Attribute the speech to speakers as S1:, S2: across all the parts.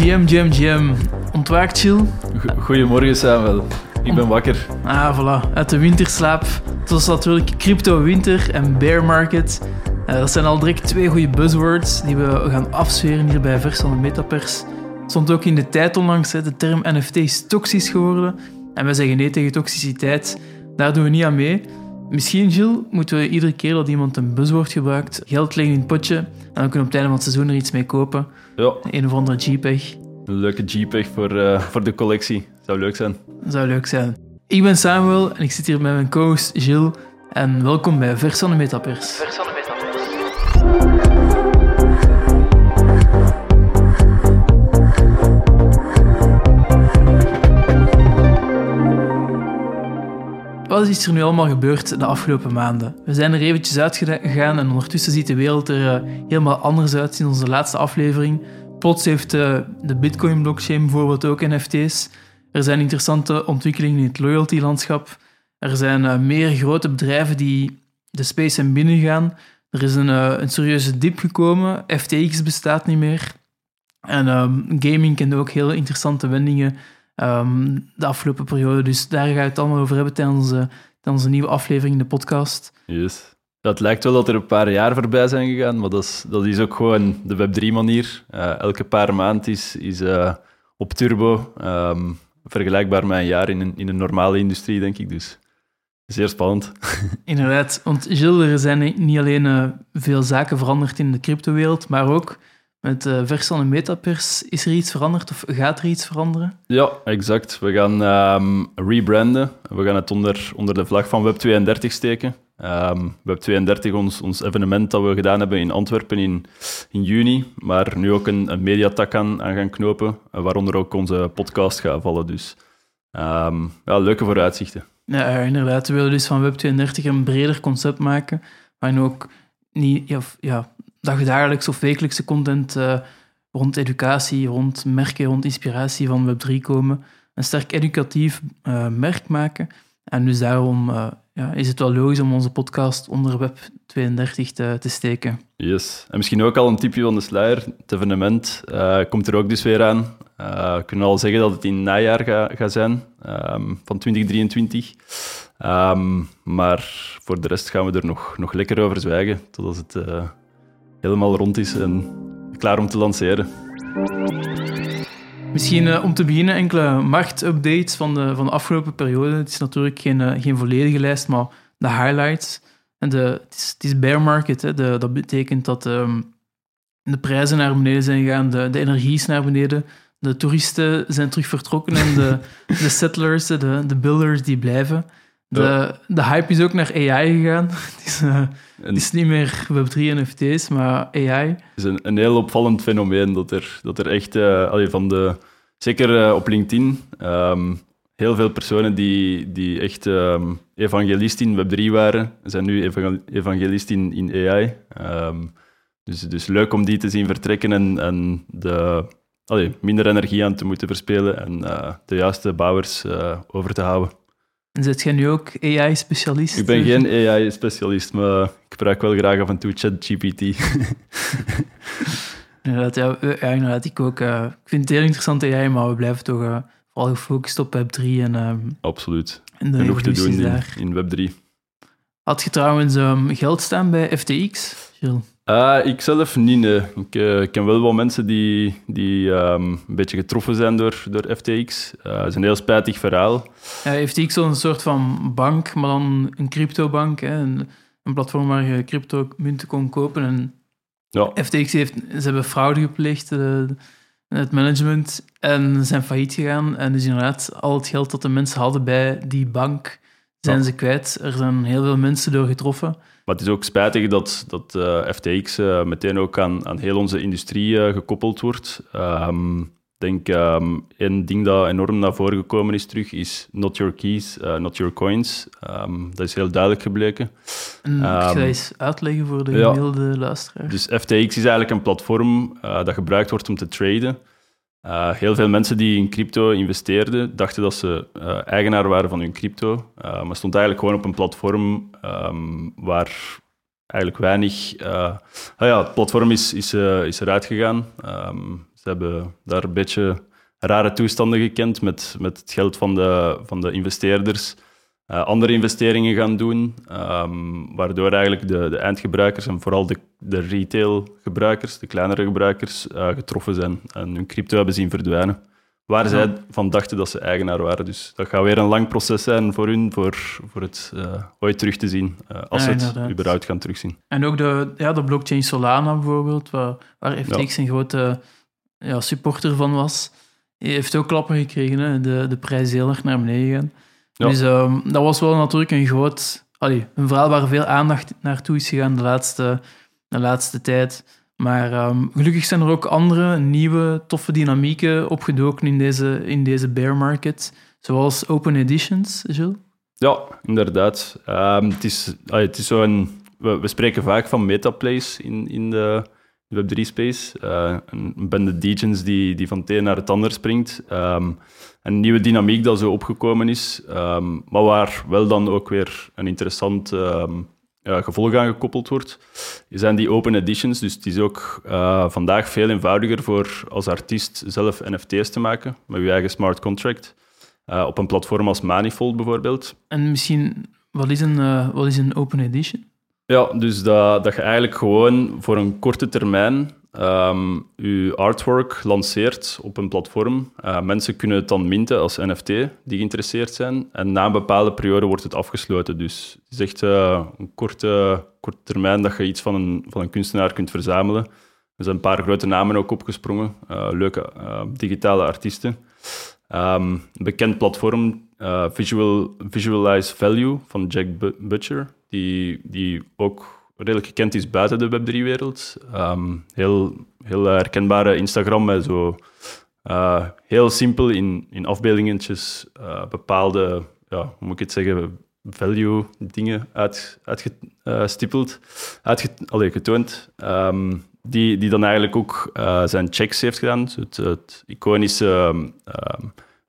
S1: GM, GM, GM. Ontwaakt, Chill?
S2: Goedemorgen, Samuel. Ik ben wakker.
S1: Ah, voilà. Uit de winterslaap. Het was natuurlijk crypto-winter en bear market. Uh, dat zijn al direct twee goede buzzwords die we gaan afsferen hier bij Vers van de Metapers. stond ook in de tijd onlangs, hè, de term NFT is toxisch geworden. En wij zeggen nee tegen toxiciteit. Daar doen we niet aan mee. Misschien, Gilles, moeten we iedere keer dat iemand een buzzword gebruikt, geld leggen in het potje en dan kunnen we op het einde van het seizoen er iets mee kopen.
S2: Ja.
S1: Een of andere JPEG.
S2: Een leuke JPEG voor, uh, voor de collectie. Zou leuk zijn.
S1: Zou leuk zijn. Ik ben Samuel en ik zit hier met mijn co-host Gilles. En welkom bij Vers van de Metapers. Vers van de Metapers. Wat is er nu allemaal gebeurd de afgelopen maanden? We zijn er eventjes uitgegaan en ondertussen ziet de wereld er uh, helemaal anders uit in onze laatste aflevering. Plots heeft uh, de Bitcoin-blockchain bijvoorbeeld ook NFT's. Er zijn interessante ontwikkelingen in het loyalty-landschap. Er zijn uh, meer grote bedrijven die de space zijn binnengaan. Er is een, een serieuze dip gekomen. FTX bestaat niet meer. En um, gaming kent ook heel interessante wendingen um, de afgelopen periode. Dus daar ga je het allemaal over hebben tijdens onze, tijdens onze nieuwe aflevering in de podcast.
S2: Yes. Dat lijkt wel dat er een paar jaar voorbij zijn gegaan, maar dat is, dat is ook gewoon de Web3-manier. Uh, elke paar maand is, is uh, op turbo. Um, vergelijkbaar met een jaar in een, in een normale industrie, denk ik. Dus zeer spannend.
S1: Inderdaad, want Gilles, er zijn niet alleen veel zaken veranderd in de cryptowereld, maar ook met uh, vers en Metapers, is er iets veranderd of gaat er iets veranderen?
S2: Ja, exact. We gaan um, rebranden. We gaan het onder, onder de vlag van Web32 steken. Um, Web32, ons, ons evenement dat we gedaan hebben in Antwerpen in, in juni, maar nu ook een, een mediatak aan, aan gaan knopen, waaronder ook onze podcast gaat vallen. Dus um, ja, leuke vooruitzichten.
S1: Ja, inderdaad. We willen dus van Web32 een breder concept maken, waarin ook niet, ja, ja, dagdagelijks of wekelijkse content uh, rond educatie, rond merken, rond inspiratie van Web3 komen. Een sterk educatief uh, merk maken. En dus daarom uh, ja, is het wel logisch om onze podcast onder Web 32 te, te, steken.
S2: Yes. En misschien ook al een tipje van de sluier. Het evenement komt er ook dus weer aan. we kunnen al zeggen dat het in najaar gaat ga zijn um, van 2023. Um, maar voor de rest gaan we er nog, nog lekker over zwijgen totdat het helemaal rond is en klaar om te lanceren.
S1: Misschien uh, om te beginnen enkele marktupdates van de, van de afgelopen periode. Het is natuurlijk geen, uh, geen volledige lijst, maar de highlights. En de, het, is, het is bear market. Hè. De, dat betekent dat um, de prijzen naar beneden zijn gegaan, de, de energie is naar beneden, de toeristen zijn terug vertrokken en de, de settlers, de, de builders, die blijven. De, de hype is ook naar AI gegaan. Het is, uh, het is niet meer Web3 NFT's, maar AI. Het
S2: is een, een heel opvallend fenomeen dat er, dat er echt, uh, van de, zeker uh, op LinkedIn, um, heel veel personen die, die echt um, evangelist in Web3 waren, zijn nu evangelist in, in AI. Um, dus, dus leuk om die te zien vertrekken en, en de, allee, minder energie aan te moeten verspelen en de juiste bouwers over te houden.
S1: En zit jij nu ook AI-specialist?
S2: Ik ben geen AI-specialist, maar ik gebruik wel graag af en toe ChatGPT.
S1: inderdaad, ja, ja, inderdaad, ik ook. Uh, ik vind het heel interessant AI, maar we blijven toch uh, vooral gefocust op Web3. En, uh,
S2: Absoluut. En Genoeg te doen in, in, Web3.
S1: Had je trouwens um, geld staan bij FTX, Gilles?
S2: Uh, ik zelf niet, nee. Ik uh, ken wel wat mensen die, die um, een beetje getroffen zijn door, door FTX. Uh, het is een heel spijtig verhaal.
S1: Ja, FTX is een soort van bank, maar dan een cryptobank. Hè? Een, een platform waar je cryptomunten kon kopen. En ja. FTX heeft, ze hebben fraude gepleegd, het management, en zijn failliet gegaan. En dus inderdaad, al het geld dat de mensen hadden bij die bank, zijn ja. ze kwijt. Er zijn heel veel mensen door getroffen.
S2: Maar het is ook spijtig dat, dat uh, FTX uh, meteen ook aan, aan heel onze industrie uh, gekoppeld wordt. Um, ik denk um, één ding dat enorm naar voren gekomen is terug, is not your keys, not your coins. Um, dat is heel duidelijk gebleken.
S1: En um, ga eens uitleggen voor de gemiddelde ja, luisteraar?
S2: Dus FTX is eigenlijk een platform dat gebruikt wordt om te traden. Uh, heel veel mensen die in crypto investeerden, dachten dat ze uh, eigenaar waren van hun crypto. Uh, maar stond eigenlijk gewoon op een platform um, waar eigenlijk weinig... ah ja, het platform is, is, is eruit gegaan. Um, ze hebben daar een beetje rare toestanden gekend met, met het geld van de, van de investeerders. Uh, andere investeringen gaan doen, um, waardoor eigenlijk de, de eindgebruikers en vooral de, de retailgebruikers, de kleinere gebruikers, uh, getroffen zijn en hun crypto hebben zien verdwijnen. Waar ja. zij van dachten dat ze eigenaar waren. Dus dat gaat weer een lang proces zijn voor hun, voor, voor het uh, ooit terug te zien, als ze het überhaupt gaan terugzien.
S1: En ook de, ja, de blockchain Solana bijvoorbeeld, waar, waar FTX ja. een grote ja, supporter van was, heeft ook klappen gekregen. Hè? De, de prijs heel erg naar beneden gegaan. Ja. Dus um, dat was wel natuurlijk een groot... Allee, een verhaal waar veel aandacht naartoe is gegaan de laatste, de laatste tijd. Maar um, gelukkig zijn er ook andere, nieuwe, toffe dynamieken opgedoken in deze, in deze bear market. Zoals open editions, Jules?
S2: Ja, inderdaad. Um, het is, allee, het is zo'n... We, we spreken vaak van metaplays in, in de Web3-space. Uh, een bende degens die, die van het een naar het ander springt. Um, een nieuwe dynamiek dat zo opgekomen is, um, maar waar wel dan ook weer een interessant um, ja, gevolg aan gekoppeld wordt, zijn die open editions. Dus het is ook uh, vandaag veel eenvoudiger voor als artiest zelf NFT's te maken met je eigen smart contract. Uh, op een platform als Manifold bijvoorbeeld.
S1: En misschien, wat is een, uh, wat is een open edition?
S2: Ja, dus dat, dat je eigenlijk gewoon voor een korte termijn um, je artwork lanceert op een platform. Uh, mensen kunnen het dan minten als NFT, die geïnteresseerd zijn. En na een bepaalde periode wordt het afgesloten. Dus het is echt uh, een korte, korte termijn dat je iets van een, van een kunstenaar kunt verzamelen. Er zijn een paar grote namen ook opgesprongen, uh, leuke digitale artiesten. Um, een bekend platform, Visual, Visualize Value van Jack Butcher, die, die ook redelijk gekend is buiten de Web3-wereld. Um, heel, heel herkenbare Instagram met zo uh, heel simpel in, in afbeeldingetjes uh, bepaalde, ja, hoe moet ik het zeggen, value dingen uitgestippeld, uit, uh, uitge, allee, getoond. Um, die, die dan eigenlijk ook zijn checks heeft gedaan. Het, het iconische um,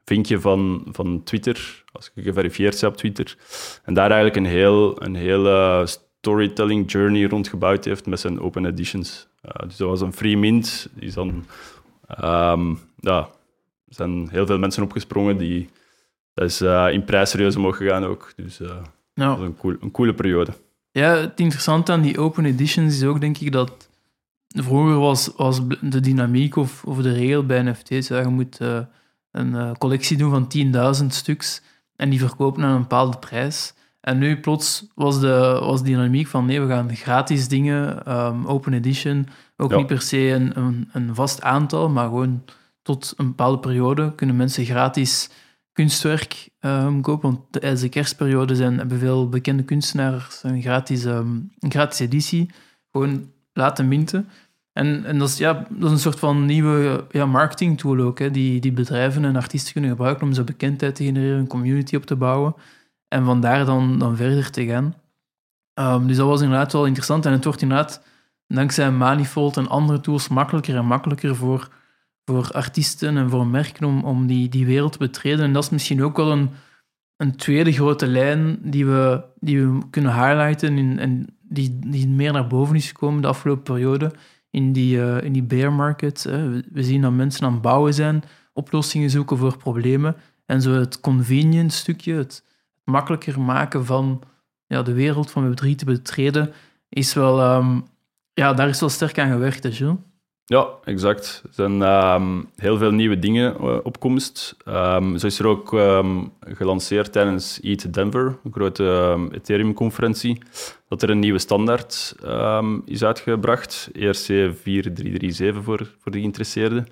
S2: vinkje van, van Twitter, als je geverifieerd bent op Twitter. En daar eigenlijk een heel, een hele storytelling journey rondgebouwd heeft met zijn open editions. Uh, dus dat was een free mint. Dan, um, ja, er zijn heel veel mensen opgesprongen die dat is uh, in prijs serieus omhoog gegaan ook. Dus uh, dat was een, cool, een coole periode.
S1: Ja, het interessante aan die open editions is ook denk ik dat vroeger was, was de dynamiek of, of de regel bij NFT's, ja, je moet een collectie doen van 10.000 stuks en die verkopen aan een bepaalde prijs. En nu plots was de, was dynamiek van nee, we gaan gratis dingen, um, open edition, ook niet per se een, een, een, vast aantal, maar gewoon tot een bepaalde periode kunnen mensen gratis kunstwerk um, kopen. Want tijdens de kerstperiode zijn, hebben veel bekende kunstenaars een gratis, um, een gratis editie gewoon laten minten. En, en dat, is, ja, dat is een soort van nieuwe ja, marketing tool ook, hè, die, die bedrijven en artiesten kunnen gebruiken om zo bekendheid te genereren, een community op te bouwen. En vandaar dan, dan verder te gaan. Um, dus dat was inderdaad wel interessant. En het wordt inderdaad, dankzij Manifold en andere tools, makkelijker en makkelijker voor, voor artiesten en voor merken om, om die, die wereld te betreden. En dat is misschien ook wel een, een tweede grote lijn die we, die we kunnen highlighten in, en die, die meer naar boven is gekomen de afgelopen periode in die, uh, in die bear market. We zien dat mensen aan het bouwen zijn, oplossingen zoeken voor problemen. En zo het convenience stukje, makkelijker maken van ja, de wereld van Web3 te betreden, is wel, um, ja, daar is wel sterk aan gewerkt, hè?
S2: Ja, exact. Er zijn um, heel veel nieuwe dingen uh, op komst. Um, zo is er ook um, gelanceerd tijdens ETH Denver, een grote Ethereum-conferentie, dat er een nieuwe standaard is uitgebracht, ERC 4337 voor, voor de geïnteresseerden.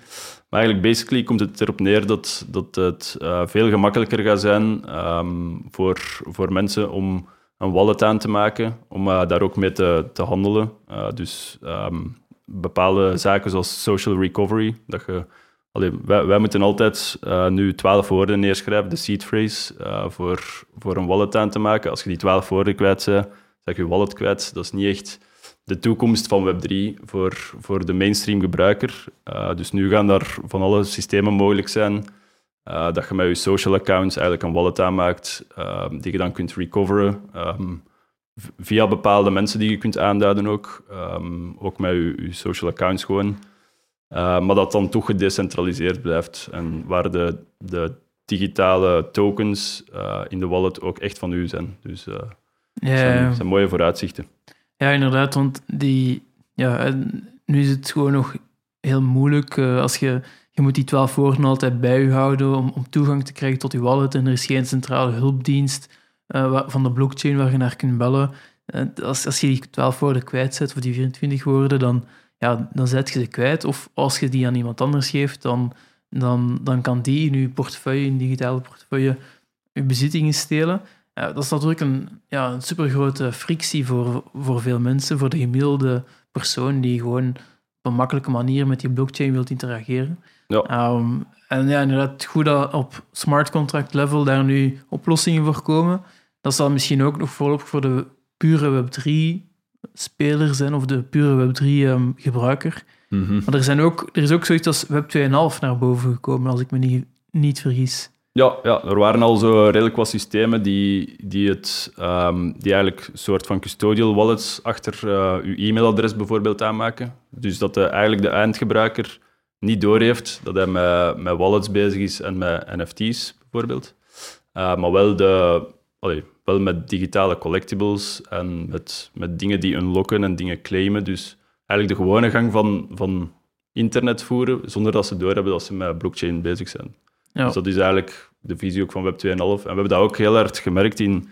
S2: Maar eigenlijk basically komt het erop neer dat, dat het uh, veel gemakkelijker gaat zijn voor, voor mensen om een wallet aan te maken, om uh, daar ook mee te, te handelen. Dus bepaalde zaken zoals social recovery. Dat je, allee, wij, moeten altijd uh, nu twaalf woorden neerschrijven, de seed phrase, uh, voor, voor een wallet aan te maken. Als je die twaalf woorden kwijt bent, zeg je wallet kwijt. Dat is niet echt de toekomst van Web3 voor, voor de mainstream gebruiker. Uh, dus nu gaan daar van alle systemen mogelijk zijn. dat je met je social accounts eigenlijk een wallet aanmaakt, die je dan kunt recoveren. Um, via bepaalde mensen die je kunt aanduiden ook. Um, ook met je, je, social accounts gewoon. Uh, maar dat dan toch gedecentraliseerd blijft en waar de, de digitale tokens uh, in de wallet ook echt van u zijn. Dus uh, ja, zijn, zijn mooie vooruitzichten.
S1: Ja, inderdaad, want die, ja, nu is het gewoon nog heel moeilijk als je je moet die 12 woorden altijd bij je houden om, om toegang te krijgen tot je wallet. En er is geen centrale hulpdienst uh, van de blockchain waar je naar kunt bellen. Uh, als, als je die 12 woorden kwijtzet, of die 24 woorden, dan, ja, dan zet je ze kwijt. Of als je die aan iemand anders geeft, dan, dan, dan kan die in je portefeuille, in digitale portefeuille, je bezittingen stelen. Uh, dat is natuurlijk een, ja, een supergrote frictie voor, voor veel mensen, voor de gemiddelde persoon die gewoon op een makkelijke manier met die blockchain wilt interageren. Ja. Um, en ja, inderdaad, goed dat op smart contract level daar nu oplossingen voor komen. Dat zal misschien ook nog volop voor de pure Web3 speler zijn of de pure Web3 um, ehm, gebruiker. Mm Maar er, zijn ook, er is ook zoiets als Web 2.5 naar boven gekomen, als ik me niet, niet vergis.
S2: Ja, ja, er waren al zo redelijk wat systemen die, die, het, um, die eigenlijk een soort van custodial wallets achter uh, uw e-mailadres bijvoorbeeld aanmaken. Dus dat de, eigenlijk de eindgebruiker niet doorheeft dat hij met, met wallets bezig is en met NFT's bijvoorbeeld. Uh, maar wel, de, allee, wel met digitale collectibles en met, met dingen die unlocken en dingen claimen. Dus eigenlijk de gewone gang van, van internet voeren, zonder dat ze doorhebben dat ze met blockchain bezig zijn. Ja. Dus dat is eigenlijk de visie ook van Web 2.5. En we hebben dat ook heel hard gemerkt in,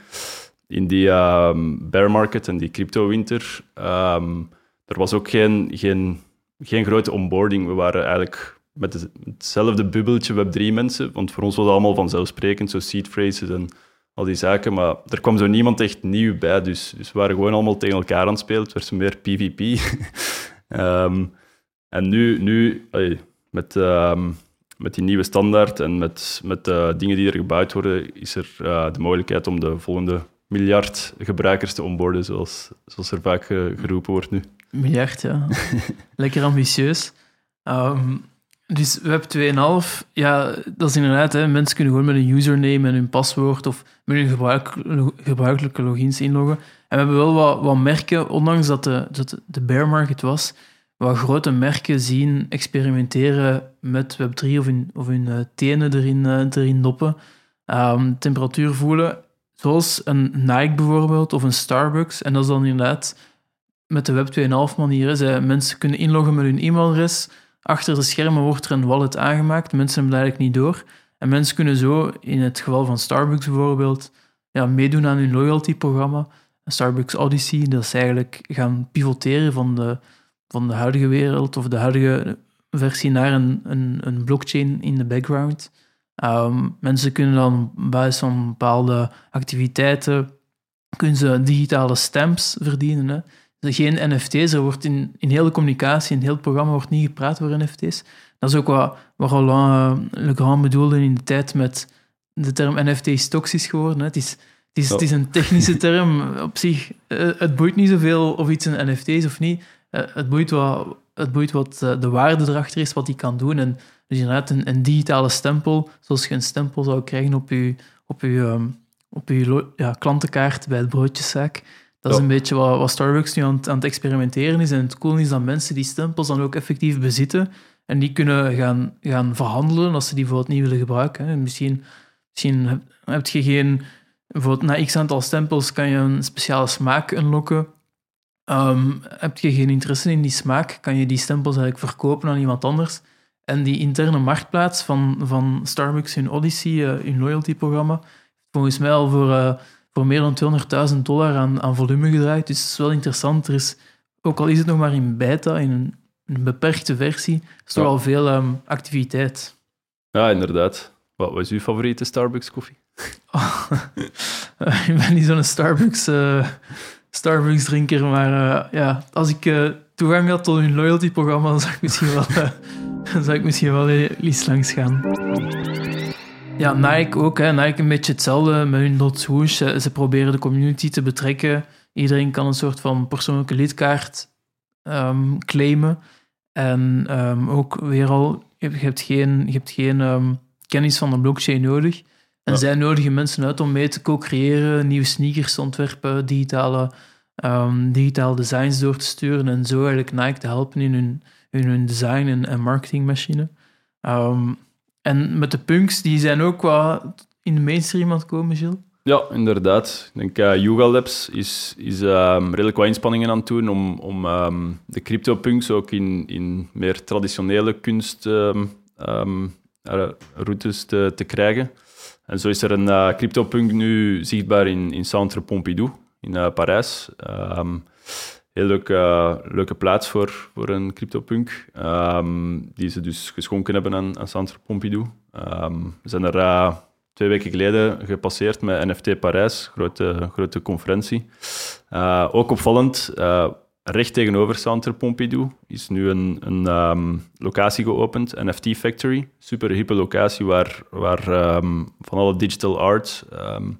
S2: in die um, bear market en die crypto-winter. Um, er was ook geen, geen geen grote onboarding. We waren eigenlijk met hetzelfde bubbeltje Web3 mensen, want voor ons was het allemaal vanzelfsprekend, zo seed phrases en al die zaken, maar er kwam zo niemand echt nieuw bij, dus, dus we waren gewoon allemaal tegen elkaar aan het spelen. Het werd zo meer PvP. Ehm, en nu, nu met, um, met die nieuwe standaard en met, met de dingen die er gebouwd worden, is er uh, de mogelijkheid om de volgende miljard gebruikers te onboarden, zoals, zoals er vaak uh, geroepen wordt nu
S1: miljard, ja. Lekker ambitieus. Um, dus Web 2.5, ja, dat is inderdaad, hè, mensen kunnen gewoon met een username en hun paswoord of met hun gebruik, gebruikelijke logins inloggen. En we hebben wel wat, merken, ondanks dat de, dat de bear market was, wat grote merken zien experimenteren met Web3 of hun, of hun uh, tenen erin, uh, erin doppen. Um, temperatuur voelen, zoals een Nike bijvoorbeeld of een Starbucks. En dat is dan inderdaad met de Web 2.5 manier. Mensen kunnen inloggen met hun e-mailadres. Achter de schermen wordt er een wallet aangemaakt. Mensen hebben eigenlijk niet door. En mensen kunnen zo, in het geval van Starbucks bijvoorbeeld, ja, meedoen aan hun loyalty-programma. Starbucks Odyssey, dat is eigenlijk gaan pivoteren van de, van de huidige wereld of de huidige versie naar een, een, een blockchain in de background. Um, mensen kunnen dan op basis van bepaalde activiteiten kunnen ze digitale stamps verdienen. Hè geen NFT's. Er wordt in, in heel de communicatie, in heel het programma, wordt niet gepraat over NFT's. Dat is ook wat, wat Roland uh, Legrand bedoelde in de tijd met de term NFT is toxisch geworden. Hè. Het, is, het, is, het is een technische term op zich. Uh, het boeit niet zoveel of iets een NFT is of niet. Uh, het boeit wat, het boeit wat de waarde erachter is, wat die kan doen. En dus inderdaad, een, een digitale stempel, zoals je een stempel zou krijgen op je, op je, um, op je ja, klantenkaart bij het broodjeszaak dat is een beetje wat, wat Starbucks nu aan, aan, het experimenteren is. En het cool is dat mensen die stempels dan ook effectief bezitten en die kunnen gaan, gaan verhandelen als ze die bijvoorbeeld niet willen gebruiken. Hè. Misschien, misschien heb je geen... Bijvoorbeeld na x aantal stempels kan je een speciale smaak unlocken. Um, heb je geen interesse in die smaak, kan je die stempels eigenlijk verkopen aan iemand anders. En die interne marktplaats van, van Starbucks in Odyssey, uh, hun loyalty-programma, volgens mij al voor... Uh, voor meer dan 200.000 dollar aan, aan volume gedraaid. Dus het is wel interessant. Er is, ook al is het nog maar in beta, in een, een beperkte versie, is toch al veel um, activiteit.
S2: Ja, inderdaad. Wat was uw favoriete Starbucks koffie?
S1: ik ben niet zo'n Starbucks, uh, Starbucks drinker, maar uh, ja, als ik uh, toegang had tot hun loyalty programma, dan zou ik misschien wel, dan zou ik misschien wel eens langs gaan. Ja, Nike ook. Hè. Nike een beetje hetzelfde met hun Dot Swoosh. Ze, proberen de community te betrekken. Iedereen kan een soort van persoonlijke lidkaart um, claimen. En um, ook weer al, je hebt geen, je hebt geen um, kennis van de blockchain nodig. En zij nodigen mensen uit om mee te co-creëren, nieuwe sneakers te ontwerpen, digitale ehm, digitaal designs door te sturen en zo eigenlijk Nike te helpen in hun, in hun design- en, en marketingmachine. Ehm, en met de punks, die zijn ook wat in de mainstream aan het komen, Gilles.
S2: Ja, inderdaad. Ik denk uh, Yuga Labs is, is um, redelijk wat inspanningen aan het doen om, om um, de CryptoPunks ook in, in meer traditionele kunstroutes um, te, te krijgen. En zo is er een uh, CryptoPunk nu zichtbaar in, in Centre Pompidou in Parijs. Heel leuke, leuke plaats voor, voor een CryptoPunk, die ze dus geschonken hebben aan, aan Centre Pompidou. we zijn er twee weken geleden gepasseerd met NFT Parijs, grote, grote conferentie. Uh, ook opvallend, uh, recht tegenover Centre Pompidou is nu een, een um, locatie geopend, NFT Factory. Super hippe locatie waar, waar um, van alle digital art um,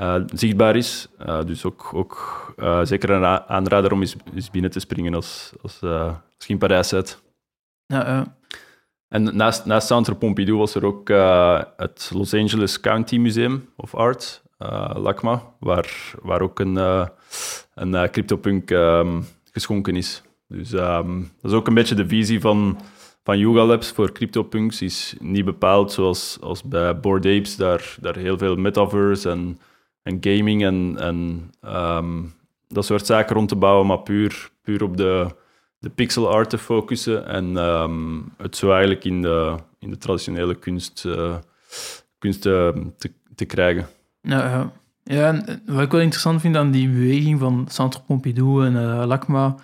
S2: uh, zichtbaar is. dus ook, ook zeker een aanrader om eens, eens, binnen te springen als, als, als je in Parijs zit.
S1: Ja,
S2: en naast, naast Centre Pompidou was er ook het Los Angeles County Museum of Art, LACMA, waar, waar ook een, een CryptoPunk um, geschonken is. Dus um, dat is ook een beetje de visie van, van Yuga Labs voor CryptoPunks. is niet bepaald zoals als bij Bored Apes, daar, daar heel veel metaverse en, en gaming en, en um, dat soort zaken rond te bouwen, maar puur, puur op de de pixel art te focussen en um, het zo eigenlijk in de, in de traditionele kunst, uh, kunst uh, te, te krijgen.
S1: Ja, ja. ja en wat ik wel interessant vind aan die beweging van Centre Pompidou en uh, LACMA,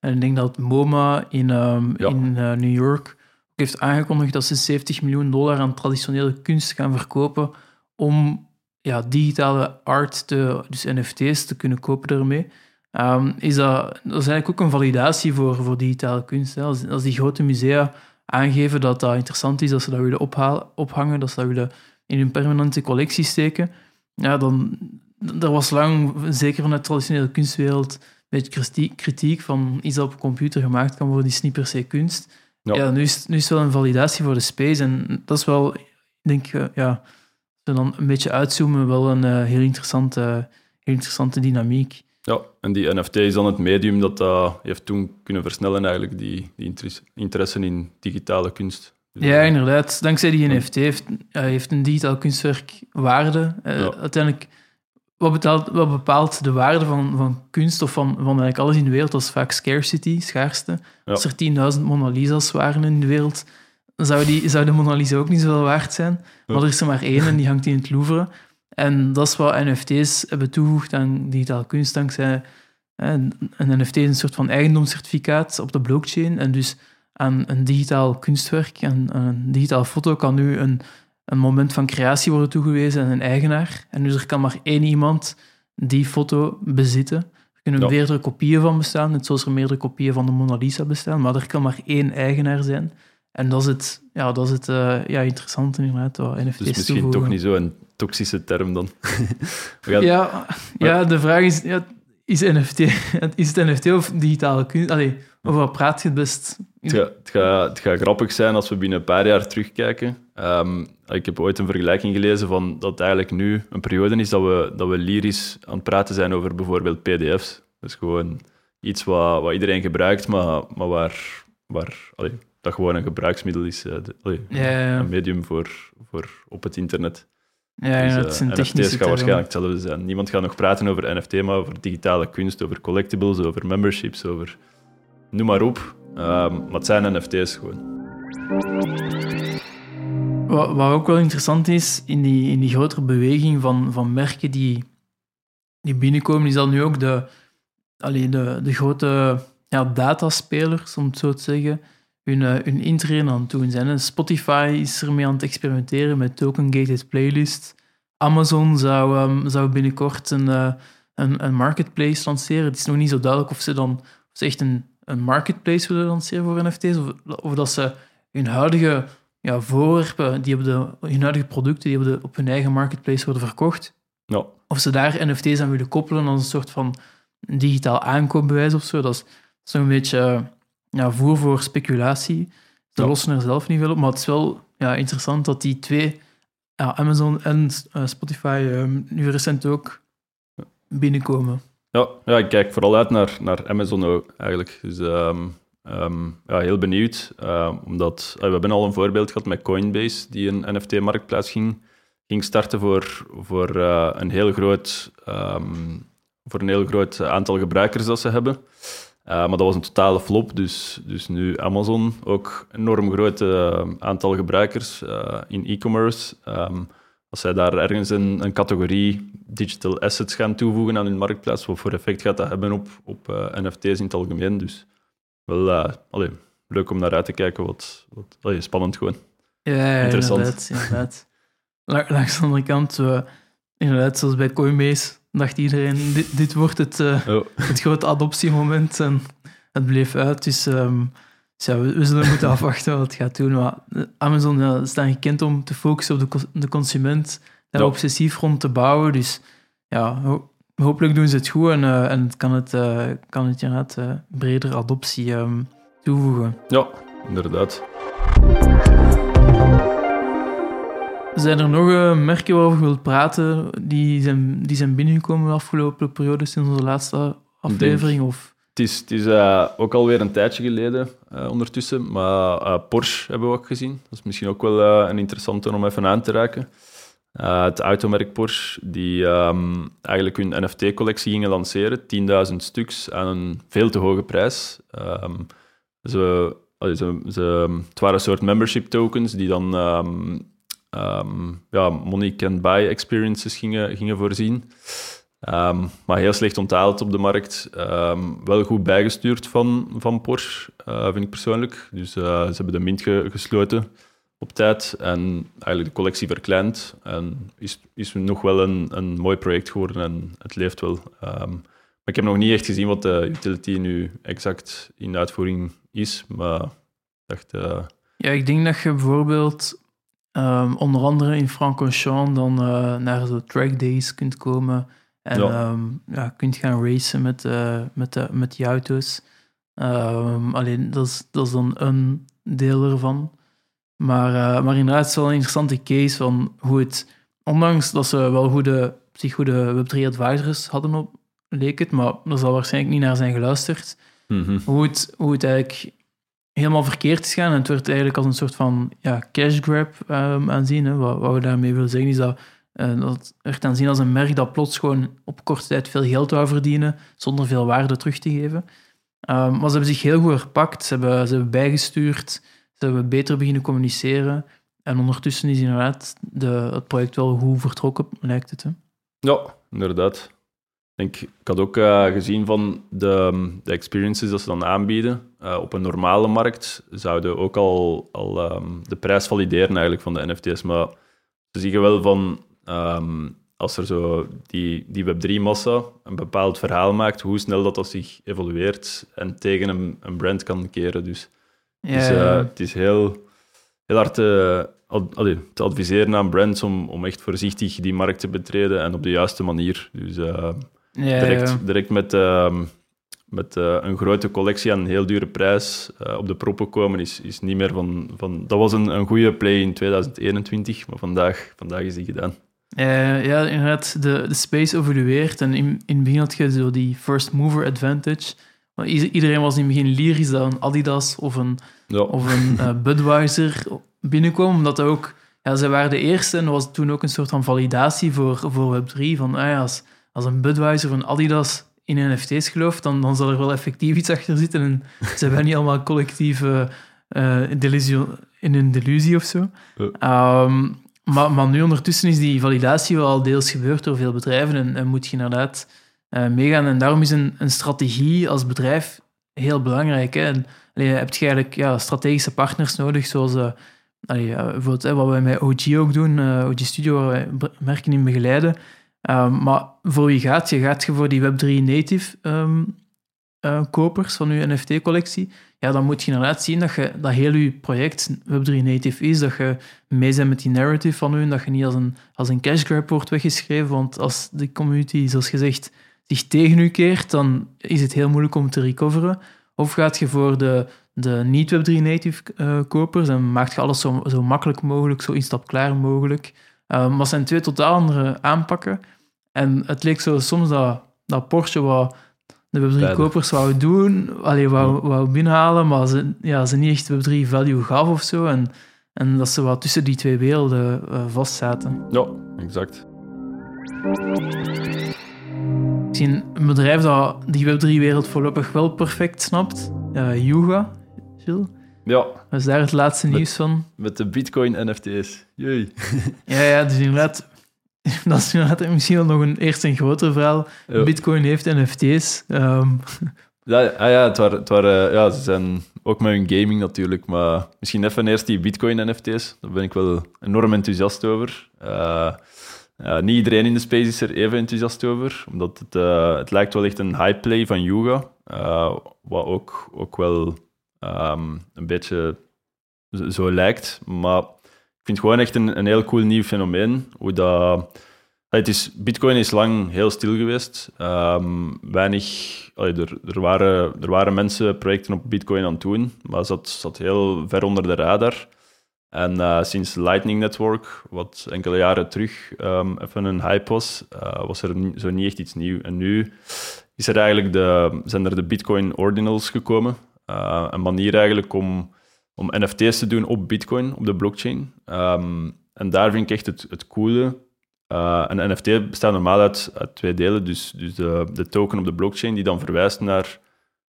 S1: en ik denk dat MoMA in, um, ja. in New York heeft aangekondigd dat ze 70 miljoen dollar aan traditionele kunst gaan verkopen om ja, digitale art, te, dus NFT's, te kunnen kopen daarmee. Um, is dat, dat is eigenlijk ook een validatie voor, voor digitale kunst. Hè. Als, als die grote musea aangeven dat dat interessant is, dat ze dat willen ophalen, ophangen, dat ze dat willen in hun permanente collectie steken, ja, dan er was lang, zeker vanuit de traditionele kunstwereld, een beetje kritiek van iets dat op computer gemaakt kan worden, is niet per se kunst. Ja. ja, nu, is, nu is het wel een validatie voor de space en dat is wel, ik denk, uh, ja, als we dan een beetje uitzoomen, wel een uh, heel, interessante, heel interessante dynamiek.
S2: Ja, en die NFT is dan het medium dat dat heeft toen kunnen versnellen, eigenlijk, die, die interesse in digitale kunst.
S1: Dus ja, inderdaad. Dankzij die NFT heeft, uh, heeft een digitaal kunstwerk waarde. Ja. Uiteindelijk, wat, betaalt, wat bepaalt de waarde van, van kunst of van, van eigenlijk alles in de wereld? Dat is vaak scarcity, schaarste. Ja. Als er 10.000 Mona Lisa's waren in de wereld, zou, die, zou de Mona Lisa ook niet zoveel waard zijn. Maar er is er maar één en die hangt in het Louvre. En dat is wat NFT's hebben toegevoegd aan digitale kunst, dankzij een NFT is een soort van eigendomscertificaat op de blockchain. En dus aan een digitaal kunstwerk, en een digitale foto, kan nu een, een moment van creatie worden toegewezen aan een eigenaar. En dus er kan maar één iemand die foto bezitten. Er kunnen ja. meerdere kopieën van bestaan, net zoals er meerdere kopieën van de Mona Lisa bestaan, maar er kan maar één eigenaar zijn. En dat is het, ja, dat is het uh, ja, interessante inderdaad, wat NFT's
S2: Dus misschien
S1: toevoegen.
S2: toch niet zo een toxische term dan.
S1: gaan... ja, ja, de vraag is, ja, is, NFT, is het NFT of digitale kunst? Allee, over wat praat je het best?
S2: Het gaat, het, gaat, het gaat grappig zijn als we binnen een paar jaar terugkijken. Um, ik heb ooit een vergelijking gelezen van dat eigenlijk nu een periode is dat we, dat we lyrisch aan het praten zijn over bijvoorbeeld pdf's. Dat is gewoon iets wat, wat iedereen gebruikt, maar, maar waar, waar allee, dat gewoon een gebruiksmiddel is. De, allee,
S1: ja, ja, ja.
S2: Een medium voor, voor op het internet.
S1: Ja, ja, het is een
S2: uh, NFT's gaan waarschijnlijk hetzelfde zijn. Niemand gaat nog praten over NFT, maar over digitale kunst, over collectibles, over memberships, over... Noem maar op. Um, maar het zijn NFT's gewoon.
S1: Wat, wat, ook wel interessant is, in die, in die grotere beweging van, van merken die, die binnenkomen, is dat nu ook de, allee, de, de grote ja, dataspelers, om het zo te zeggen, hun, uh, hun intreden aan het doen zijn. En Spotify is ermee aan het experimenteren met token-gated playlist. Amazon zou, um, zou binnenkort een, uh, een, een, marketplace lanceren. Het is nog niet zo duidelijk of ze dan of ze echt een, een marketplace willen lanceren voor NFT's, of, of dat ze hun huidige ja, voorwerpen, die op de, hun huidige producten, die op, de, op hun eigen marketplace worden verkocht,
S2: ja.
S1: of ze daar NFT's aan willen koppelen als een soort van digitaal aankoopbewijs of zo. Dat is, een beetje ja, voer voor speculatie. Ze
S2: Ja.
S1: lossen er zelf niet veel op, maar het is wel ja, interessant dat die twee, ja, Amazon en eh, Spotify, ehm, nu recent ook binnenkomen.
S2: Ja, ja, ik kijk vooral uit naar, naar Amazon ook, eigenlijk. Dus ehm, ehm, ja, heel benieuwd. Uh, omdat uh, we hebben al een voorbeeld gehad met Coinbase, die een NFT-marktplaats ging, ging starten voor, voor, uh, een heel groot, voor een heel groot aantal gebruikers dat ze hebben. Uh, maar dat was een totale flop. Dus, dus nu Amazon, ook enorm groot aantal gebruikers uh, in e-commerce. Um, als zij daar ergens een, een, categorie digital assets gaan toevoegen aan hun marktplaats, wat voor effect gaat dat hebben op, op NFT's in het algemeen? Dus wel allee, leuk om naar uit te kijken. Wat, wat allee, spannend gewoon.
S1: Ja, Interessant. inderdaad. inderdaad. Langs de andere kant, uh, inderdaad, zoals bij Coinbase, dacht iedereen, dit, dit wordt het, oh. het grote adoptiemoment. En het bleef uit, dus... Um, ja, we, zullen moeten afwachten wat het gaat doen. Maar Amazon ja, is dan gekend om te focussen op de, de consument, daar ja. obsessief rond te bouwen. Dus ja, ho hopelijk doen ze het goed en, uh, en kan het, uh, kan het inderdaad breder adoptie um, toevoegen.
S2: Ja, inderdaad.
S1: Zijn er nog merken waarover je wilt praten die zijn, die zijn binnengekomen de afgelopen periode sinds onze laatste aflevering? Of?
S2: Het is, het is uh, ook alweer een tijdje geleden uh, ondertussen, maar Porsche hebben we ook gezien. Dat is misschien ook wel een interessante om even aan te raken. het automerk Porsche, die um, eigenlijk hun NFT-collectie gingen lanceren, 10.000 stuks aan een veel te hoge prijs. Um, ze, ze, ze, het waren een soort membership tokens die dan um, ja, money can buy experiences gingen, gingen voorzien. Um, maar heel slecht onthaald op de markt. Um, wel goed bijgestuurd van, van Porsche, uh, vind ik persoonlijk. Dus uh, ze hebben de mint ge gesloten op tijd en eigenlijk de collectie verkleind. En is, is nog wel een, een mooi project geworden en het leeft wel. Maar ik heb nog niet echt gezien wat de utility nu exact in uitvoering is. Maar ik dacht... Uh...
S1: Ja, ik denk dat je bijvoorbeeld onder andere in Francorchamps dan naar zo track days kunt komen en ja. Um, ja, kunt gaan racen met, uh, met, de, met die auto's. Um, alleen, dat is, dat is dan een deel ervan. Maar, uh, maar inderdaad, het is wel een interessante case van hoe het, ondanks dat ze wel goede, zich goede Web3 advisors hadden op, leek het, maar er zal waarschijnlijk niet naar zijn geluisterd. Mm -hmm. hoe, het, hoe het eigenlijk helemaal verkeerd is gaan. En het werd eigenlijk als een soort van ja, cash grab um, aanzien. Hè. Wat, wat we daarmee willen zeggen is dat uh, werd aanzien als een merk dat plots gewoon op korte tijd veel geld wou verdienen, zonder veel waarde terug te geven. Um, maar ze hebben zich heel goed herpakt, ze hebben, ze hebben bijgestuurd, ze hebben beter beginnen communiceren. En ondertussen is inderdaad de, het project wel goed vertrokken, lijkt het. Hè?
S2: Ja, inderdaad. Ik, had ook uh, gezien van de, de experiences dat ze dan aanbieden. Uh, op een normale markt zouden ook al, al um, de prijs valideren eigenlijk van de NFT's. Maar ze zeggen wel van Um, als er zo die, die Web3-massa een bepaald verhaal maakt, hoe snel dat, dat zich evolueert en tegen een, een brand kan keren. Dus ja, het, is, uh, het is heel, heel hard te, allee, te adviseren aan brands om, om echt voorzichtig die markt te betreden en op de juiste manier. Dus uh, direct, direct met, uh, met uh, een grote collectie aan een heel dure prijs op de proppen komen is, is niet meer van... van dat was een, een goede play in 2021, maar vandaag, vandaag is die gedaan.
S1: Uh, ja, inderdaad, de, de space evolueert. En in, in het begin had je zo die first mover advantage. Maar iedereen was in het begin lyrisch dat een Adidas of een, ja. of een Budweiser binnenkwam. Omdat ook, ja, zij waren de eerste en was toen ook een soort van validatie voor, voor Web3. Van ah ja, als, als een Budweiser of een Adidas in NFT's gelooft, dan, dan zal er wel effectief iets achter zitten. En ze zijn niet allemaal collectief uh, in een delusie of zo. Um, maar, maar nu ondertussen is die validatie wel al deels gebeurd door veel bedrijven en, en moet je inderdaad uh, meegaan. En daarom is een, een strategie als bedrijf heel belangrijk. Hè? En, allee, je hebt eigenlijk ja, strategische partners nodig, zoals uh, allee, uh, bijvoorbeeld hè, wat wij met OG ook doen, OG Studio, waar wij merken in begeleiden. Ehm, maar voor wie gaat je? Gaat je voor die Web3 native um, kopers van je NFT-collectie? ja, dan moet je inderdaad zien dat, je, dat heel je project Web3 native is, dat je mee bent met die narrative van u dat je niet als een, als een cash grab wordt weggeschreven, want als de community, zoals gezegd, zich tegen u keert, dan is het heel moeilijk om te recoveren. Of gaat je voor de, de niet-Web3 native uh, kopers en maakt je alles zo, zo makkelijk mogelijk, zo instapklaar mogelijk. Uh, maar het zijn twee totaal andere aanpakken. En het leek zo soms dat dat Porsche wat de Web3-kopers wou doen, allee, wou, wou binnenhalen, maar ze, ja, ze niet echt Web3 value gaf of zo. En, en dat ze wat tussen die twee werelden uh, vastzaten.
S2: Ja, exact.
S1: Misschien een bedrijf dat die Web3-wereld voorlopig wel perfect snapt. Uh, Yuga, Gilles.
S2: Ja.
S1: Wat is daar het laatste
S2: met,
S1: nieuws van?
S2: Met de Bitcoin NFT's. Jee.
S1: ja, ja, dus inderdaad... Dat is inderdaad misschien wel nog een eerst een groter verhaal. Bitcoin heeft NFT's. Um.
S2: Ja, ah ja, het waren, het waren, ja, ze zijn ook met hun gaming natuurlijk, maar misschien even eerst die Bitcoin NFT's. Daar ben ik wel enorm enthousiast over. Uh, uh, niet iedereen in de space is er even enthousiast over, omdat het, uh, het lijkt wel echt een hype play van Yuga, uh, wat ook, ook wel um, een beetje zo lijkt. Maar vind het gewoon echt een, een heel cool nieuw fenomeen. Hoe dat, het is, Bitcoin is lang heel stil geweest. Um, weinig, er, er, waren, er waren mensen projecten op Bitcoin aan het doen, maar zat, zat heel ver onder de radar. En uh, sinds Lightning Network, wat enkele jaren terug um, even een hype was, uh, was er zo niet echt iets nieuws. En nu is er eigenlijk de, zijn er de Bitcoin Ordinals gekomen. Uh, een manier eigenlijk om, om NFT's te doen op Bitcoin, op de blockchain. Um, en daar vind ik echt het, het coole. een NFT bestaat normaal uit, uit twee delen. Dus, dus de, de token op de blockchain die dan verwijst naar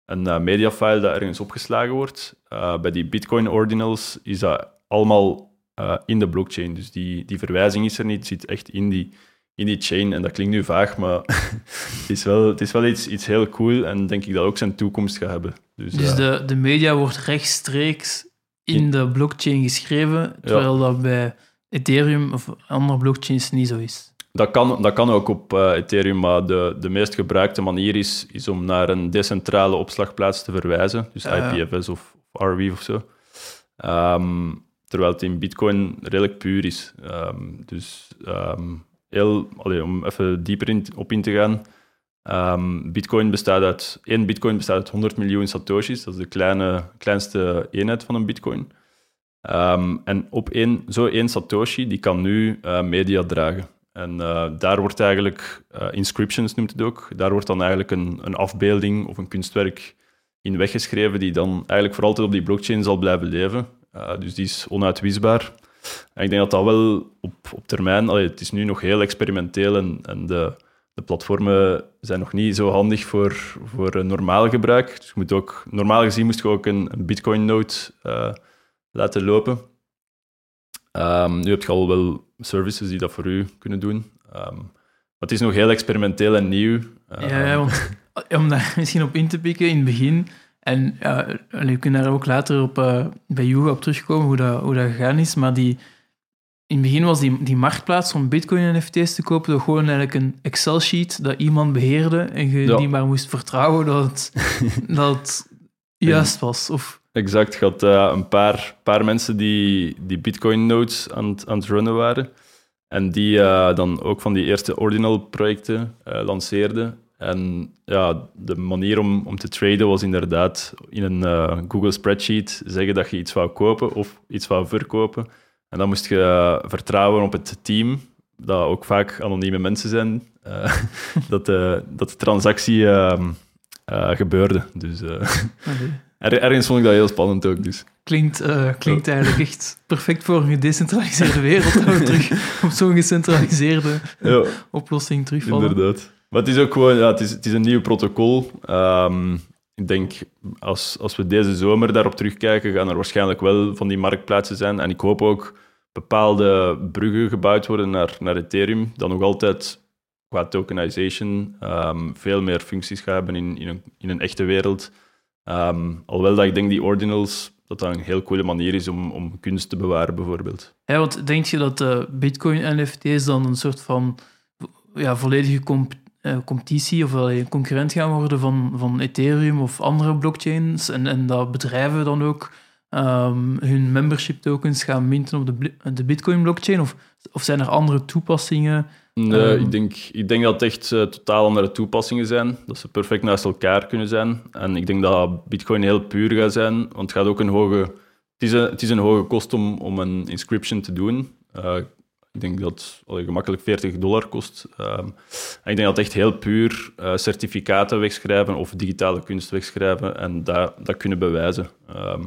S2: een mediafile dat ergens opgeslagen wordt. bij die Bitcoin Ordinals is dat allemaal uh, in de blockchain. Dus die, die verwijzing is er niet, het zit echt in die, in die chain. En dat klinkt nu vaag, maar het is wel, het is wel iets, iets heel cool en denk ik dat ook zijn toekomst gaat hebben.
S1: Dus, dus de, de media wordt rechtstreeks in de blockchain geschreven, terwijl dat bij Ethereum of andere blockchains niet zo is.
S2: Dat kan, dat kan ook op uh, Ethereum, maar de, de meest gebruikte manier is, is om naar een decentrale opslagplaats te verwijzen. Dus IPFS of, RW of zo. Um, terwijl het in Bitcoin redelijk puur is. Um, dus um, heel, allee, om even dieper in, op in te gaan. Um, Bitcoin bestaat uit, één Bitcoin bestaat uit 100 miljoen Satoshis. Dat is de kleine, kleinste eenheid van een Bitcoin. en op één, zo één Satoshi die kan nu uh, media dragen. En uh, daar wordt eigenlijk, uh, inscriptions noemt het ook, daar wordt dan eigenlijk een, een afbeelding of een kunstwerk in weggeschreven die dan eigenlijk voor altijd op die blockchain zal blijven leven. Dus die is onuitwisbaar. En ik denk dat dat wel op, op termijn... Allee, het is nu nog heel experimenteel en, en de, de platformen zijn nog niet zo handig voor, voor normaal gebruik. Dus je moet ook, normaal gezien moest je ook een, Bitcoin-node uh, laten lopen. Um, nu heb je al wel services die dat voor u kunnen doen. Um, maar het is nog heel experimenteel en nieuw.
S1: Uh, ja, want om daar misschien op in te pikken, in het begin en ja, je kunt daar ook later op, uh, bij Yuga op terugkomen hoe dat, hoe dat gegaan is. Maar die, in het begin was die, die marktplaats om Bitcoin en NFT's te kopen toch gewoon eigenlijk een Excel-sheet dat iemand beheerde en je die maar moest vertrouwen dat het, dat het juist was. Of...
S2: Exact. Je had uh, een paar, paar mensen die, die Bitcoin-nodes aan, aan het runnen waren. En die uh, dan ook van die eerste ordinal-projecten lanceerden. En ja, de manier om, om te traden was inderdaad in een uh, Google spreadsheet zeggen dat je iets wou kopen of iets wou verkopen. En dan moest je uh, vertrouwen op het team, dat ook vaak anonieme mensen zijn, uh, dat, de, dat de transactie ehm, gebeurde. Dus er, ergens vond ik dat heel spannend ook. Dus.
S1: Klinkt, klinkt eigenlijk echt perfect voor een gedecentraliseerde wereld, dat we terug op zo'n gecentraliseerde ja, oplossing terugvallen.
S2: Inderdaad. Maar het is ook gewoon, ja, het is, het is een nieuw protocol. Um, ik denk, als, als we deze zomer daarop terugkijken, gaan er waarschijnlijk wel van die marktplaatsen zijn. En ik hoop ook bepaalde bruggen gebouwd worden naar, naar Ethereum, dat nog altijd qua tokenization um, veel meer functies gaat hebben in, in, een, echte wereld. Um, alhoewel dat ik denk die ordinals, dat dat een heel coole manier is om, om kunst te bewaren, bijvoorbeeld.
S1: Ja, want denk je dat de Bitcoin-NFT's dan een soort van ja, volledige uh, competitie of een concurrent gaan worden van, van Ethereum of andere blockchains. En, en dat bedrijven dan ook um, hun membership tokens gaan minten op de, de Bitcoin-blockchain? Of, of zijn er andere toepassingen?
S2: Nee, um, ik, denk, ik denk dat het echt uh, totaal andere toepassingen zijn. Dat ze perfect naast elkaar kunnen zijn. En ik denk dat Bitcoin heel puur gaat zijn, want het gaat ook een hoge... Het is een, het is een hoge kost om, om een inscription te doen. Uh, Ik denk dat het gemakkelijk 40 dollar kost. Ehm, en ik denk dat echt heel puur uh, certificaten wegschrijven of digitale kunst wegschrijven en dat, dat kunnen bewijzen. Ehm,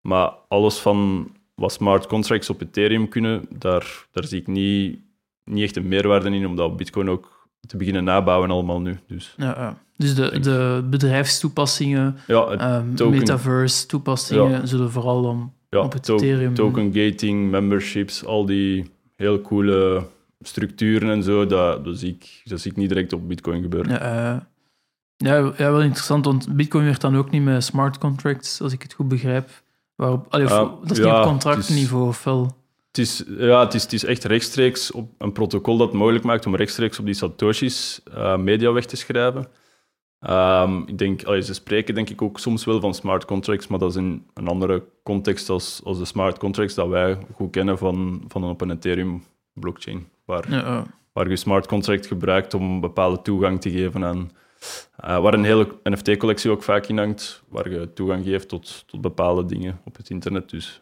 S2: maar alles van wat smart contracts op Ethereum kunnen, daar, daar zie ik niet, niet echt een meerwaarde in, omdat Bitcoin ook te beginnen nabouwen allemaal nu. Dus,
S1: ja, ja. dus de, de bedrijfstoepassingen, ja, um, metaverse-toepassingen zullen vooral dan op het Ethereum...
S2: Token gating, memberships, al die heel coole structuren en zo, dat, dat, zie ik, dat zie ik niet direct op Bitcoin gebeuren.
S1: Ja, uh, ja, ja, wel interessant, want Bitcoin werkt dan ook niet met smart contracts, als ik het goed begrijp. Waarop, allee, dat is niet op contractniveau of wel?
S2: Het is, ja, het is, het is echt rechtstreeks op een protocol dat het mogelijk maakt om rechtstreeks op die satoshis uh, media weg te schrijven. Um, ik denk, allee, ze spreken denk ik ook soms wel van smart contracts, maar dat is in een andere context als, als de smart contracts dat wij goed kennen van, van op een Ethereum blockchain, waar, ja, waar je smart contract gebruikt om bepaalde toegang te geven aan, uh, waar een hele NFT-collectie ook vaak in hangt, waar je toegang geeft tot, tot bepaalde dingen op het internet. Dus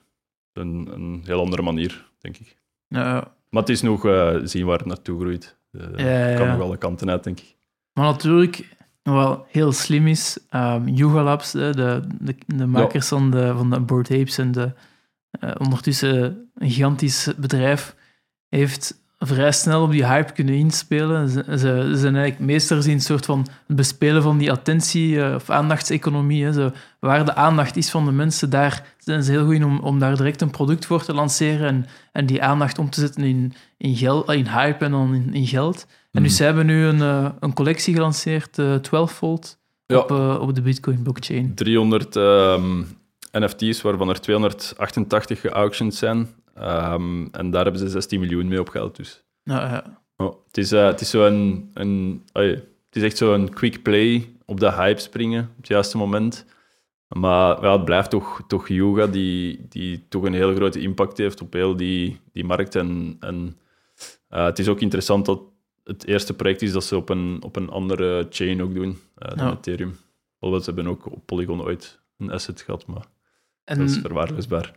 S2: een, een heel andere manier, denk ik. Ja, maar het is nog uh, zien waar het naartoe groeit. Uh, ja, kan nog alle kanten uit, denk ik.
S1: Maar natuurlijk, wel heel slim is, um, Yuga Labs, de, de, de makers van, de, van de Board Apes en de, uh, ondertussen een gigantisch bedrijf, heeft vrij snel op die hype kunnen inspelen. Ze, ze, zijn eigenlijk meesters in een soort van het bespelen van die attentie- uh, of aandachtseconomie. Hè. Ze, waar de aandacht is van de mensen, daar zijn ze heel goed in om, om daar direct een product voor te lanceren en, en die aandacht om te zetten in, in, geld, in hype en dan in, in geld. En dus ze hebben nu een, uh, een collectie gelanceerd, uh, 12 volt, ja. op, uh, op de Bitcoin blockchain.
S2: 300 um, NFT's, waarvan er 288 geauctioned zijn. Um, en daar hebben ze 16 miljoen mee opgehaald. Dus. Ja, ja. Oh, het, is, uh, het is zo een, een oh, het is echt zo'n quick play op de hype springen op het juiste moment. Maar ja, het blijft toch, toch Yuga die, die toch een hele grote impact heeft op heel die, die markt. En, en uh, het is ook interessant dat het eerste project is dat ze op een, op een andere chain ook doen uh, dan ja. Ethereum. Alhoewel ze hebben ook op Polygon ooit een asset gehad, maar en, dat is verwaarloosbaar.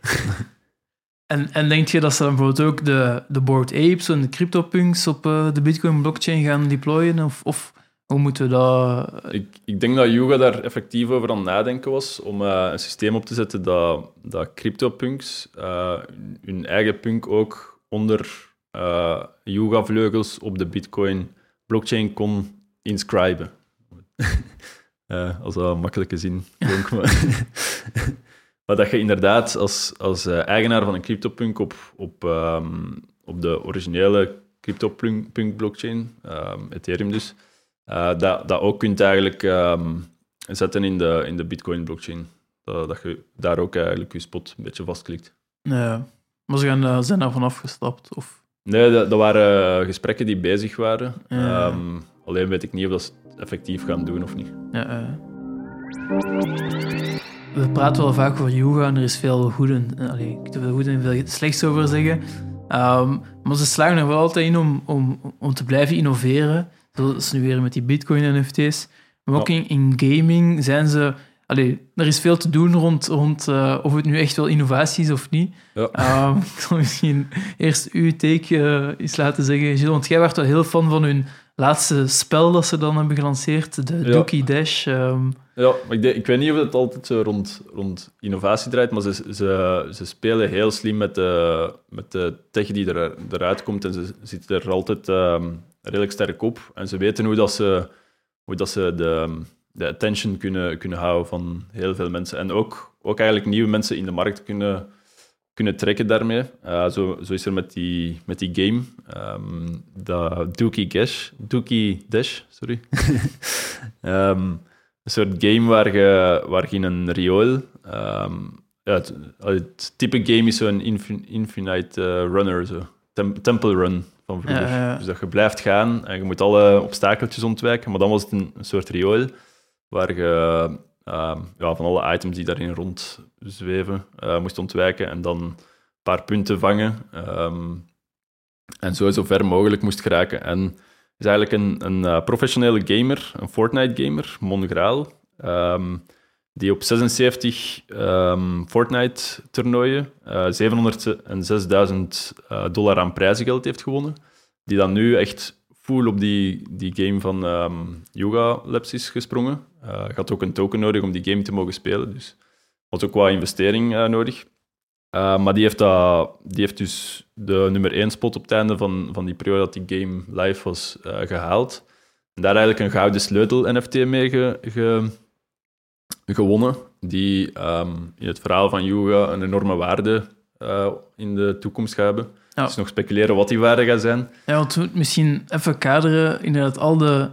S1: en, en denk je dat ze dan bijvoorbeeld ook de, de Board Apes en de CryptoPunks op uh, de Bitcoin blockchain gaan deployen? Of, of hoe moeten we dat...
S2: Ik, ik denk dat Yuga daar effectief over aan het nadenken was om uh, een systeem op te zetten dat, dat CryptoPunks hun eigen punk ook onder uh, Yuga-vleugels op de Bitcoin blockchain kon inscriben. uh, als een makkelijke zin klonk. maar, maar dat je inderdaad als, als uh, eigenaar van een CryptoPunk op, op, um, op de originele CryptoPunk blockchain, um, Ethereum dus, dat, dat ook kunt eigenlijk um, zetten in de, in de Bitcoin blockchain. Dat, dat je daar ook eigenlijk je spot een beetje vastklikt.
S1: Ja, maar ze gaan, zijn daar vanaf gestapt? Of?
S2: Nee, dat, dat waren eh, gesprekken die bezig waren. Um, alleen weet ik niet of dat ze het effectief gaan doen of niet. Uh.
S1: We praten wel vaak over yoga en er is veel goed en, allee, ik veel goed en veel slechts over zeggen. Um, maar ze slagen er wel altijd in om, om, om te blijven innoveren. Zoals nu weer met die Bitcoin-NFT's. Maar ook in, in gaming zijn ze Allee, er is veel te doen rond, rond uh, of het nu echt wel innovatie is of niet. Ja. Um, ik zal misschien eerst uw take uh, eens laten zeggen, Gilles, want jij werd wel heel fan van hun laatste spel dat ze dan hebben gelanceerd, de ja. Dookie Dash. Um.
S2: Ja, maar ik, ik weet niet of het altijd zo rond, rond innovatie draait, maar ze, ze, ze spelen heel slim met de, met de tech die er, eruit komt en ze zitten er altijd um, redelijk sterk op. En ze weten hoe, dat ze, hoe dat ze de de attention kunnen, kunnen houden van heel veel mensen. En ook, ook eigenlijk nieuwe mensen in de markt kunnen, kunnen trekken daarmee. Uh, zo, zo is er met die, met die game, um, de Dookie Dash, Dookie Dash sorry. um, een soort game waar je, waar je in een riool... Um, ja, het, het, type game is zo'n infinite uh, runner, zo. temple run van vroeger. Ja, ja. Dus dat je blijft gaan en je moet alle obstakeltjes ontwijken, maar dan was het een, een soort riool waar je uh, ja, van alle items die daarin rondzweven uh, moest ontwijken en dan een paar punten vangen. Um, en zo zo ver mogelijk moest geraken. En is eigenlijk een, een uh, professionele gamer, een Fortnite-gamer, Mongraal, um, die op 76 ehm, Fortnite-toernooien uh, 706.000 dollar aan prijzengeld heeft gewonnen. Die dan nu echt full op die, die game van um, Yoga Labs is gesprongen. Uh, had ook een token nodig om die game te mogen spelen. Dus had ook qua investering uh, nodig. Uh, maar die heeft, dat, die heeft dus de nummer 1 spot op het einde van, van die periode dat die game live was gehaald. En daar eigenlijk een gouden sleutel NFT mee ge, ge, gewonnen. Die um, in het verhaal van Yoga een enorme waarde in de toekomst gaat hebben. Ja. Dus nog speculeren wat die waarde gaat zijn.
S1: Ja, want we misschien even kaderen. Inderdaad, al de,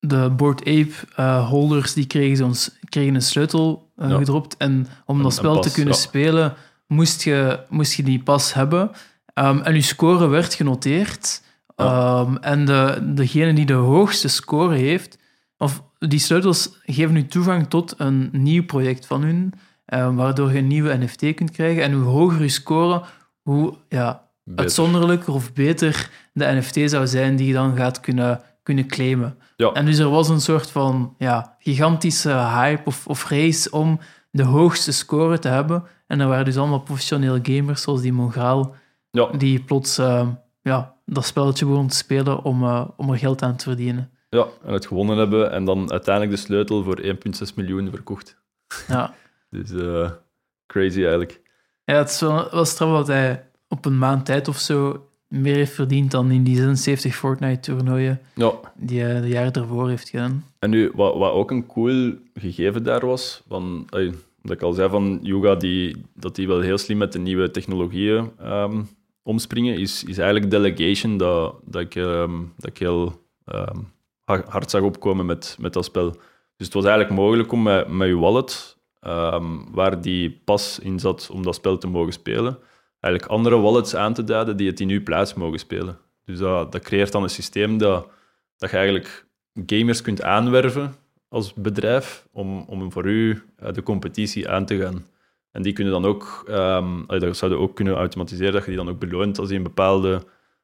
S1: de Board Ape uh, holders die kregen, ons, kregen een sleutel uh, ja. gedropt. En om een, dat spel pas, te kunnen ja. spelen, moest je, moest je die pas hebben. Um, en je score werd genoteerd. Um, en de, degene die de hoogste score heeft, of die sleutels geven nu toegang tot een nieuw project van hun, um, waardoor je een nieuwe NFT kunt krijgen. En hoe hoger je score, hoe ja, beter. uitzonderlijker of beter de NFT zou zijn die je dan gaat kunnen, kunnen claimen.
S2: Ja.
S1: En dus er was een soort van ja, gigantische hype of, of race om de hoogste score te hebben. En er waren dus allemaal professionele gamers, zoals die Mongraal,
S2: ja.
S1: die plots uh, ja, dat spelletje begonnen te spelen om, uh, om er geld aan te verdienen.
S2: Ja, en het gewonnen hebben en dan uiteindelijk de sleutel voor 1,6 miljoen verkocht.
S1: Ja.
S2: dus uh, crazy eigenlijk.
S1: Ja, het wel, wel straf dat hij op een maand tijd of zo meer heeft verdiend dan in die 76 Fortnite-toernooien
S2: ja.
S1: die hij de jaren ervoor heeft gedaan.
S2: En nu, wat, wat ook een cool gegeven daar was, van, dat ik al zei van Yoga, die, dat die wel heel slim met de nieuwe technologieën um, omspringen, is, is eigenlijk delegation dat, dat, ik, um, dat ik heel um, hard zag opkomen met, met dat spel. Dus het was eigenlijk mogelijk om met, met je wallet, waar die pas in zat om dat spel te mogen spelen, eigenlijk andere wallets aan te duiden die het in uw plaats mogen spelen. Dus dat, dat creëert dan een systeem dat, dat je eigenlijk gamers kunt aanwerven als bedrijf om, om voor u de competitie aan te gaan. En die kunnen dan ook, um, dat zouden ook kunnen automatiseren, dat je die dan ook beloont als die een bepaalde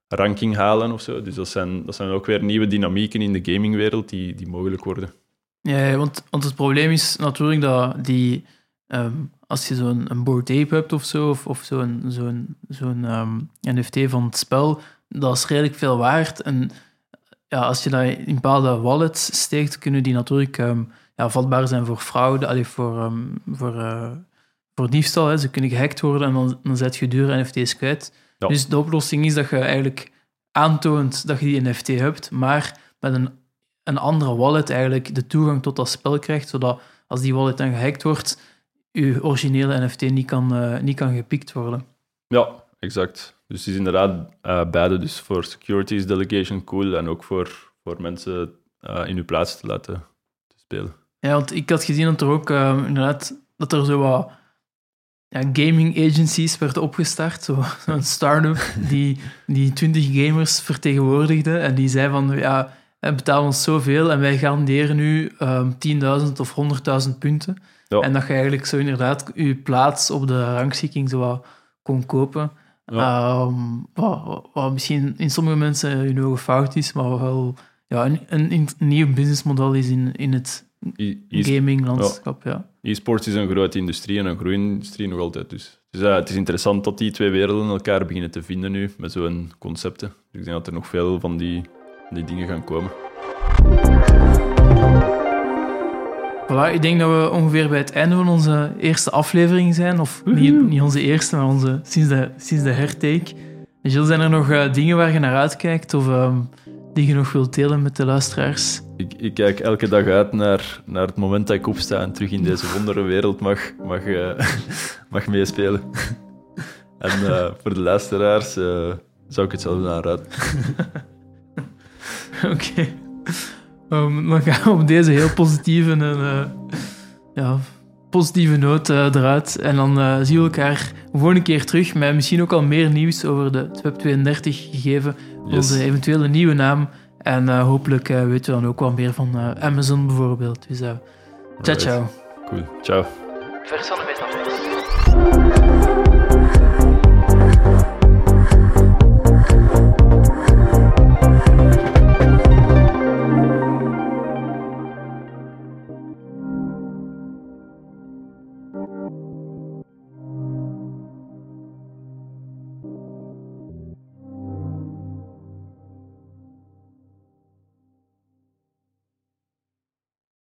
S2: ranking halen of zo. Dus dat zijn, dat zijn ook weer nieuwe dynamieken in de gamingwereld die, die mogelijk worden.
S1: Ja, want, want het probleem is natuurlijk dat die, um, als je zo'n een board ape hebt of zo, of, of zo'n zo'n zo'n um, NFT van het spel, dat is redelijk veel waard. En ja, als je dat in bepaalde wallets steekt, kunnen die natuurlijk um, ja, vatbaar zijn voor fraude, allee, voor, um, voor, uh, voor diefstal. Hè. Ze kunnen gehackt worden en dan, dan zet je dure NFT's kwijt.
S2: Ja.
S1: Dus de oplossing is dat je eigenlijk aantoont dat je die NFT hebt, maar met een, een andere wallet eigenlijk de toegang tot dat spel krijgt, zodat als die wallet dan gehackt wordt, je originele NFT niet kan, uh, niet kan gepikt worden.
S2: Ja, exact. Dus het is inderdaad uh, beide. Dus voor securities delegation cool en ook voor, voor mensen uh, in uw plaats te laten te spelen.
S1: Ja, want ik had gezien dat er ook inderdaad dat er zo wat ja, gaming agencies werden opgestart. Zo'n zo start-up die, die 20 gamers vertegenwoordigde. En die zei van, ja, betalen ons zoveel en wij garanderen nu um, 10.000 of 100.000 punten.
S2: Ja.
S1: En dat je eigenlijk zo inderdaad je plaats op de rangschikking zo wat kon kopen.
S2: Ja.
S1: Um, wat, wat misschien in sommige mensen hun ogen fout is, maar wel ja, een, een, een nieuw businessmodel is in, in het gaminglandschap. Ja.
S2: E-sports is een grote industrie en een groeiindustrie nog altijd. Dus, dus ja, het is interessant dat die twee werelden elkaar beginnen te vinden nu met zo'n concepten. Dus ik denk dat er nog veel van die, die dingen gaan komen.
S1: Voilà, ik denk dat we ongeveer bij het einde van onze eerste aflevering zijn. Of niet, niet onze eerste, maar onze, sinds, de, sinds de hertake. Gilles, zijn er nog uh, dingen waar je naar uitkijkt of um, die je nog wilt delen met de luisteraars?
S2: Ik, ik, kijk elke dag uit naar, naar het moment dat ik opsta en terug in deze wondere wereld mag, mag, uh, mag meespelen. en uh, voor de luisteraars zou ik hetzelfde aanraden.
S1: Oké. Okay. Um, dan gaan we op deze heel positieve en uh, ja, positieve noot uh, eruit. En dan uh, zien we elkaar volgende keer terug met misschien ook al meer nieuws over de Web 32 gegeven.
S2: Yes.
S1: Onze eventuele nieuwe naam. En hopelijk weten we dan ook wel meer van Amazon bijvoorbeeld. Dus ciao, ciao.
S2: Cool, ciao.
S1: Versane metaverse.